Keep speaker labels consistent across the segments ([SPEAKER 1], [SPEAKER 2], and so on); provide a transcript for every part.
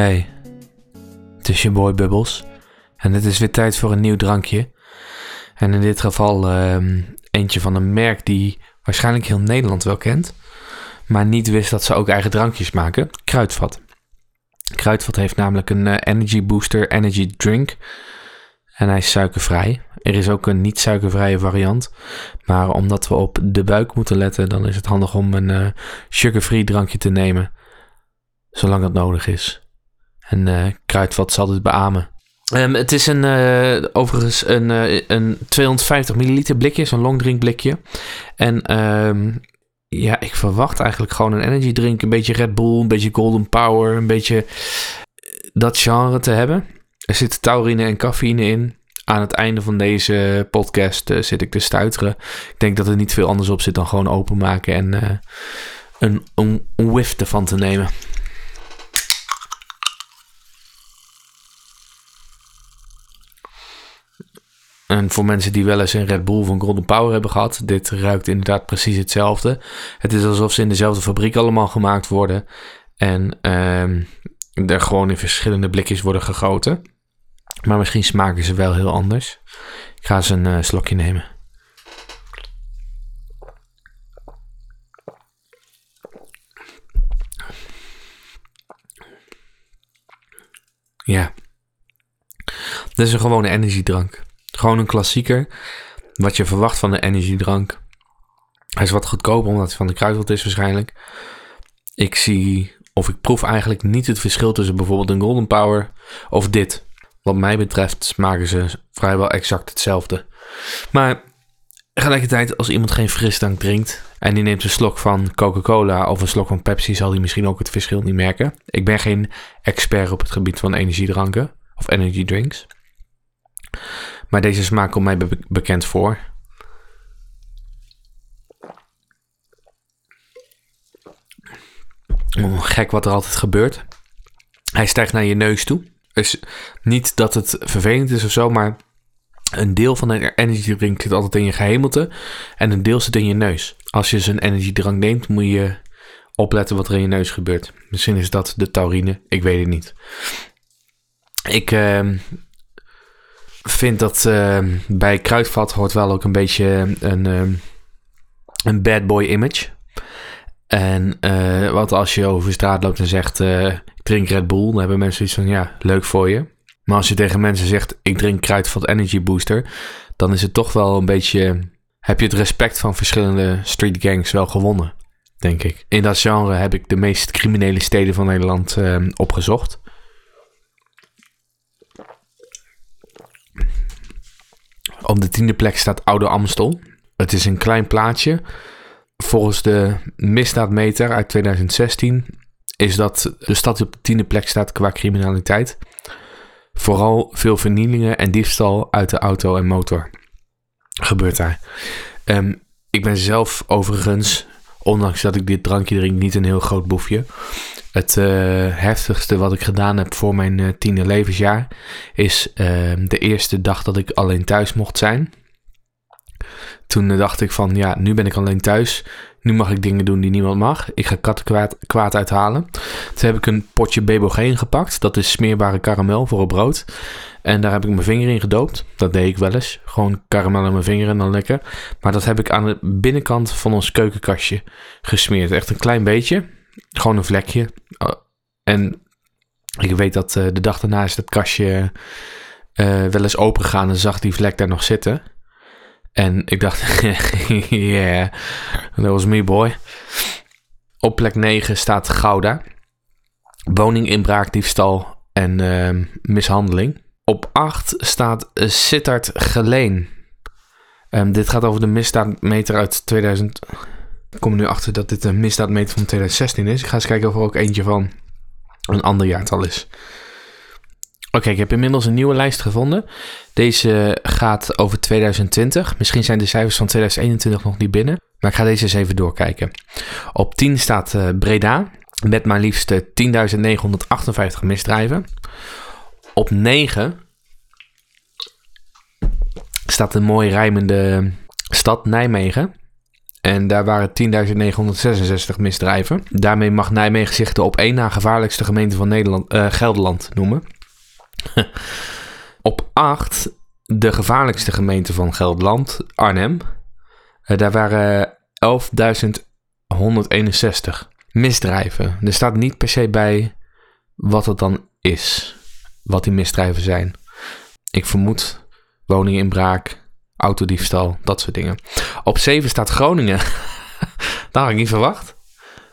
[SPEAKER 1] Hey, je boy Bubbles. En het is weer tijd voor een nieuw drankje. En in dit geval ehm, eentje van een merk die waarschijnlijk heel Nederland wel kent. Maar niet wist dat ze ook eigen drankjes maken. Kruidvat. Kruidvat heeft namelijk een eh, Energy Booster Energy Drink. En hij is suikervrij. Er is ook een niet suikervrije variant. Maar omdat we op de buik moeten letten, dan is het handig om een uh, sugar-free drankje te nemen. Zolang dat nodig is. En uh, Kruidvat zal dit beamen. Um, het is een, uh, overigens een, uh, een 250 milliliter blikje, zo'n longdrink blikje. En um, ja, ik verwacht eigenlijk gewoon een energy drink. Een beetje Red Bull, een beetje Golden Power, een beetje dat genre te hebben. Er zitten taurine en cafeïne in. Aan het einde van deze podcast zit ik te stuiteren. Ik denk dat er niet veel anders op zit dan gewoon openmaken en een, een, een whiff ervan te nemen. En voor mensen die wel eens een Red Bull van Golden Power hebben gehad, dit ruikt inderdaad precies hetzelfde. Het is alsof ze in dezelfde fabriek allemaal gemaakt worden. En um, er gewoon in verschillende blikjes worden gegoten. Maar misschien smaken ze wel heel anders. Ik ga eens een uh, slokje nemen. Ja. Dit is een gewone energiedrank. Gewoon een klassieker. Wat je verwacht van een energiedrank. Hij is wat goedkoper omdat hij van de kruidvat is waarschijnlijk. Ik zie of ik proef eigenlijk niet het verschil tussen bijvoorbeeld een Golden Power of dit. Wat mij betreft smaken ze vrijwel exact hetzelfde. Maar tegelijkertijd als iemand geen frisdrank drinkt en die neemt een slok van Coca-Cola of een slok van Pepsi, zal hij misschien ook het verschil niet merken. Ik ben geen expert op het gebied van energiedranken of energy drinks. Maar deze smaak komt mij be bekend voor. Oh, gek wat er altijd gebeurt. Hij stijgt naar je neus toe. Dus niet dat het vervelend is of zo, maar een deel van een energy drink zit altijd in je gehemelte en een deel zit in je neus. Als je zo'n energy drank neemt, moet je opletten wat er in je neus gebeurt. Misschien is dat de taurine, ik weet het niet. Ik, uh, vind dat uh, bij Kruidvat hoort wel ook een beetje een, um, een bad boy image. En uh, wat als je over straat loopt en zegt, ik drink Red Bull, dan hebben mensen iets van, ja, leuk voor je. Maar als je tegen mensen zegt, ik drink Kruidvat Energy Booster, dan is het toch wel een beetje, heb je het respect van verschillende street gangs wel gewonnen, denk ik. In dat genre heb ik de meest criminele steden van Nederland uh, opgezocht. Op de tiende plek staat Oude Amstel. Het is een klein plaatsje. Volgens de misdaadmeter uit 2016 is dat de stad die op de tiende plek staat qua criminaliteit. Vooral veel vernielingen en diefstal uit de auto en motor gebeurt daar. Um, ik ben zelf overigens, ondanks dat ik dit drankje drink, niet een heel groot boefje. Het uh, heftigste wat ik gedaan heb voor mijn uh, tiende levensjaar is uh, de eerste dag dat ik alleen thuis mocht zijn. Toen dacht ik van ja, nu ben ik alleen thuis. Nu mag ik dingen doen die niemand mag. Ik ga katten kwaad, uithalen. Toen heb ik een potje Bebogeen gepakt. Dat is smeerbare karamel voor op brood. En daar heb ik mijn vinger in gedoopt. Dat deed ik wel eens. Gewoon karamel in mijn vinger en dan lekker. Maar dat heb ik aan de binnenkant van ons keukenkastje gesmeerd. Echt een klein beetje. Gewoon een vlekje. En ik weet dat uh, de dag daarna is dat kastje wel eens opengegaan en zag die vlek daar nog zitten. En ik dacht, yeah, that was me boy. Op plek 9 staat Gouda. Woninginbraak, diefstal en uh, mishandeling. Op 8 staat Sittard Geleen. Um, dit gaat over de misdaadmeter uit 2000. Ik kom nu achter dat dit een misdaadmeter van 2016 is. Ik ga eens kijken of er ook eentje van een ander jaartal is. Oké, ik heb inmiddels een nieuwe lijst gevonden. Deze gaat over 2020. Misschien zijn de cijfers van 2021 nog niet binnen. Maar ik ga deze eens even doorkijken. Op 10 staat uh, Breda. Met maar liefst 10.958 misdrijven. Op 9 staat een mooi rijmende stad Nijmegen. En daar waren 10.966 misdrijven. Daarmee mag Nijmegen zich de op één na gevaarlijkste gemeente van Nederland, uh, Gelderland noemen. op 8 de gevaarlijkste gemeente van Gelderland, Arnhem. Uh, daar waren 11.161 misdrijven. Er staat niet per se bij wat het dan is. Wat die misdrijven zijn. Ik vermoed woninginbraak, autodiefstal, dat soort dingen. Op 7 staat Groningen. dat had ik niet verwacht.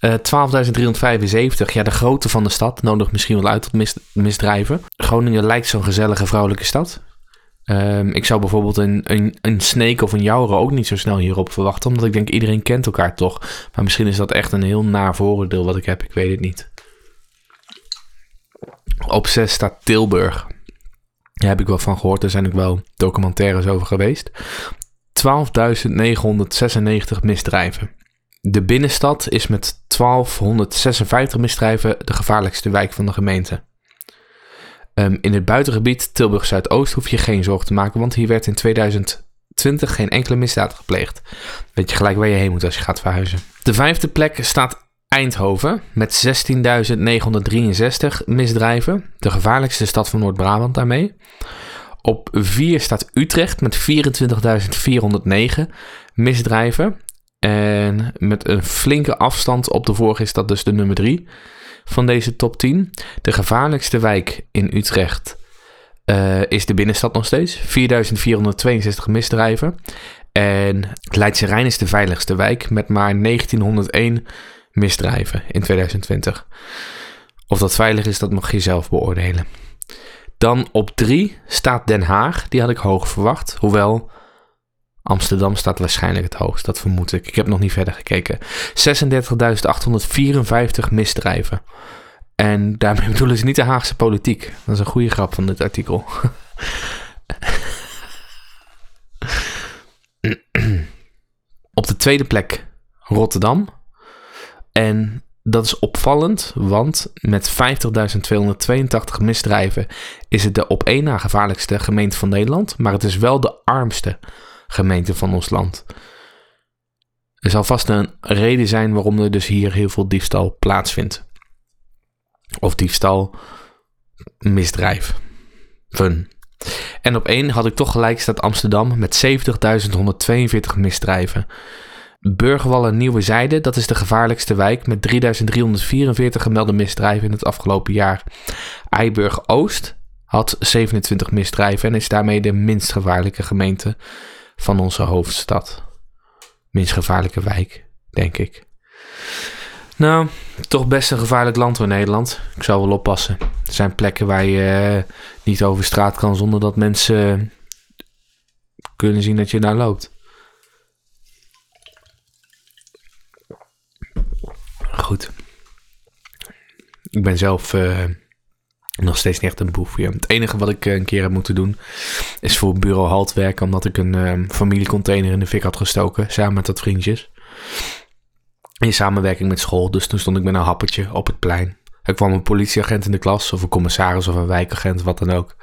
[SPEAKER 1] Uh, eh, 12.375, ja, de grootte van de stad nodigt misschien wel uit tot mis misdrijven. Groningen lijkt zo'n gezellige vrouwelijke stad. Um, ik zou bijvoorbeeld een, een, een Snake of een Jouwer ook niet zo snel hierop verwachten, omdat ik denk iedereen kent elkaar toch. Maar misschien is dat echt een heel naar vooroordeel wat ik heb, ik weet het niet. Op 6 staat Tilburg. Daar heb ik wel van gehoord, er zijn ook wel documentaires over geweest. 12.996 misdrijven. De binnenstad is met 1256 misdrijven de gevaarlijkste wijk van de gemeente. Ehm, in het buitengebied Tilburg Zuidoost hoef je geen zorgen te maken, want hier werd in 2020 geen enkele misdaad gepleegd. Weet je gelijk waar je heen moet als je gaat verhuizen. De vijfde plek staat Eindhoven met 16.963 misdrijven. De gevaarlijkste stad van Noord-Brabant daarmee. Op 4 staat Utrecht met 24.409 misdrijven. En met een flinke afstand op de vorige is dat dus de nummer 3 van deze top 10. De gevaarlijkste wijk in Utrecht uh, is de binnenstad nog steeds. 4462 misdrijven. En Leidse Rijn is de veiligste wijk met maar 1901 misdrijven in 2020. Of dat veilig is, dat mag je zelf beoordelen. Dan op 3 staat Den Haag. Die had ik hoog verwacht. Hoewel Amsterdam staat waarschijnlijk het hoogst. Dat vermoed ik. Ik heb nog niet verder gekeken. 36.854 misdrijven. En daarmee bedoelen ze niet de Haagse politiek. Dat is een goede grap van dit artikel. Op de tweede plek Rotterdam. En dat is opvallend, want met 50.282 misdrijven is het de op één na gevaarlijkste gemeente van Nederland. Maar het is wel de armste gemeente van ons land. Er zal vast een reden zijn waarom er dus hier heel veel diefstal plaatsvindt. Of diefstal misdrijf. Fun. En op één had ik toch gelijk staat Amsterdam met 70.142 misdrijven. Burgerwallen Nieuwe Zijde, dat is de gevaarlijkste wijk met 3344 gemelde misdrijven in het afgelopen jaar. Eiburg Oost had 27 misdrijven en is daarmee de minst gevaarlijke gemeente van onze hoofdstad. Minst gevaarlijke wijk, denk ik. Nou, toch best een gevaarlijk land voor Nederland. Ik zou wel oppassen. Er zijn plekken waar je uh, niet over straat kan zonder dat mensen kunnen zien dat je daar loopt. Goed. Ik ben zelf uh, nog steeds niet echt een boef. Het enige wat ik eh, een keer heb moeten doen is voor bureau halt werken. Omdat ik een um, familiecontainer in de fik had gestoken. Samen met dat vriendjes. In samenwerking met school. Dus toen stond ik met een happertje op het plein. Er kwam een politieagent in de klas. Of een commissaris of een wijkagent. Wat dan ook.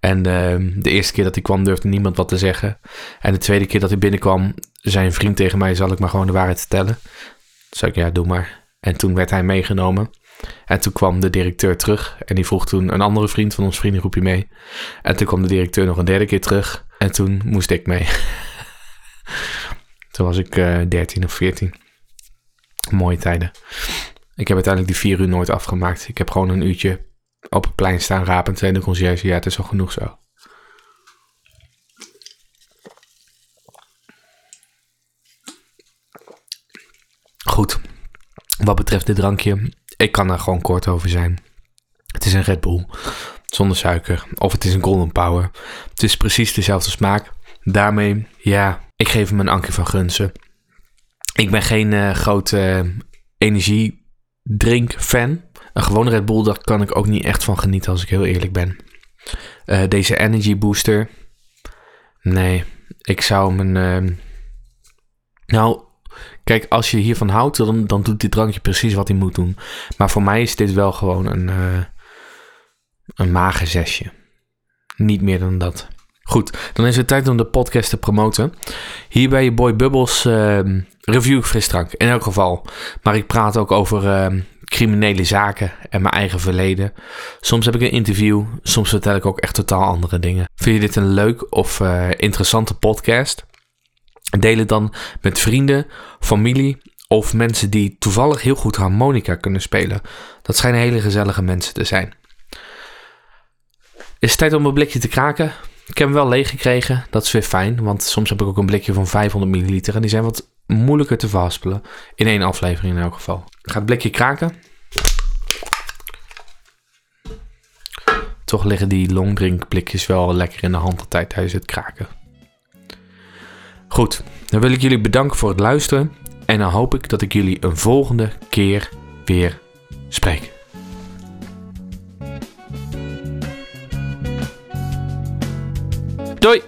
[SPEAKER 1] En uh, de eerste keer dat hij kwam durfde niemand wat te zeggen. En de tweede keer dat hij binnenkwam. zei een vriend tegen mij. Zal ik maar gewoon de waarheid vertellen? Toen zei ik ja doe maar. En toen werd hij meegenomen. En toen kwam de directeur terug en die vroeg toen een andere vriend van ons vriendengroepje mee. En toen kwam de directeur nog een derde keer terug en toen moest ik mee. toen was ik eh, 13 of 14. Mooie tijden. Ik heb uiteindelijk die vier uur nooit afgemaakt. Ik heb gewoon een uurtje op het plein staan rapend en de conciërge, ja, het is al genoeg zo. Goed. Wat betreft dit drankje, ik kan er gewoon kort over zijn. Het is een Red Bull zonder suiker. Of het is een Golden Power. Het is precies dezelfde smaak. Daarmee, ja, ik geef hem een Ankie van Gunsen. Ik ben geen uh, grote uh, energiedrink-fan. Een gewone Red Bull, daar kan ik ook niet echt van genieten als ik heel eerlijk ben. Uh, deze Energy Booster. Nee, ik zou hem een. nou, Kijk, als je hiervan houdt, dan, dan doet dit drankje precies wat hij moet doen. Maar voor mij is dit wel gewoon een, uh, een magenzesje. Niet meer dan dat. Goed, dan is het tijd om de podcast te promoten. Hier bij je Boy Bubbles uh, review frisdrank, in elk geval. Maar ik praat ook over ehm, criminele zaken en mijn eigen verleden. Soms heb ik een interview, soms vertel ik ook echt totaal andere dingen. Vind je dit een leuk of uh, interessante podcast? Deel het dan met vrienden, familie of mensen die toevallig heel goed harmonica kunnen spelen. Dat schijnen hele gezellige mensen te zijn. Is het tijd om een blikje te kraken? Ik heb hem wel leeg gekregen. Dat is weer fijn, want soms heb ik ook een blikje van 500 milliliter. En die zijn wat moeilijker te verhaspelen. In één aflevering in elk geval. Ik ga het blikje kraken. Toch liggen die longdrinkblikjes wel lekker in de hand altijd tijdens het kraken. Goed, dan wil ik jullie bedanken voor het luisteren. En dan hoop ik dat ik jullie een volgende keer weer spreek. Doei!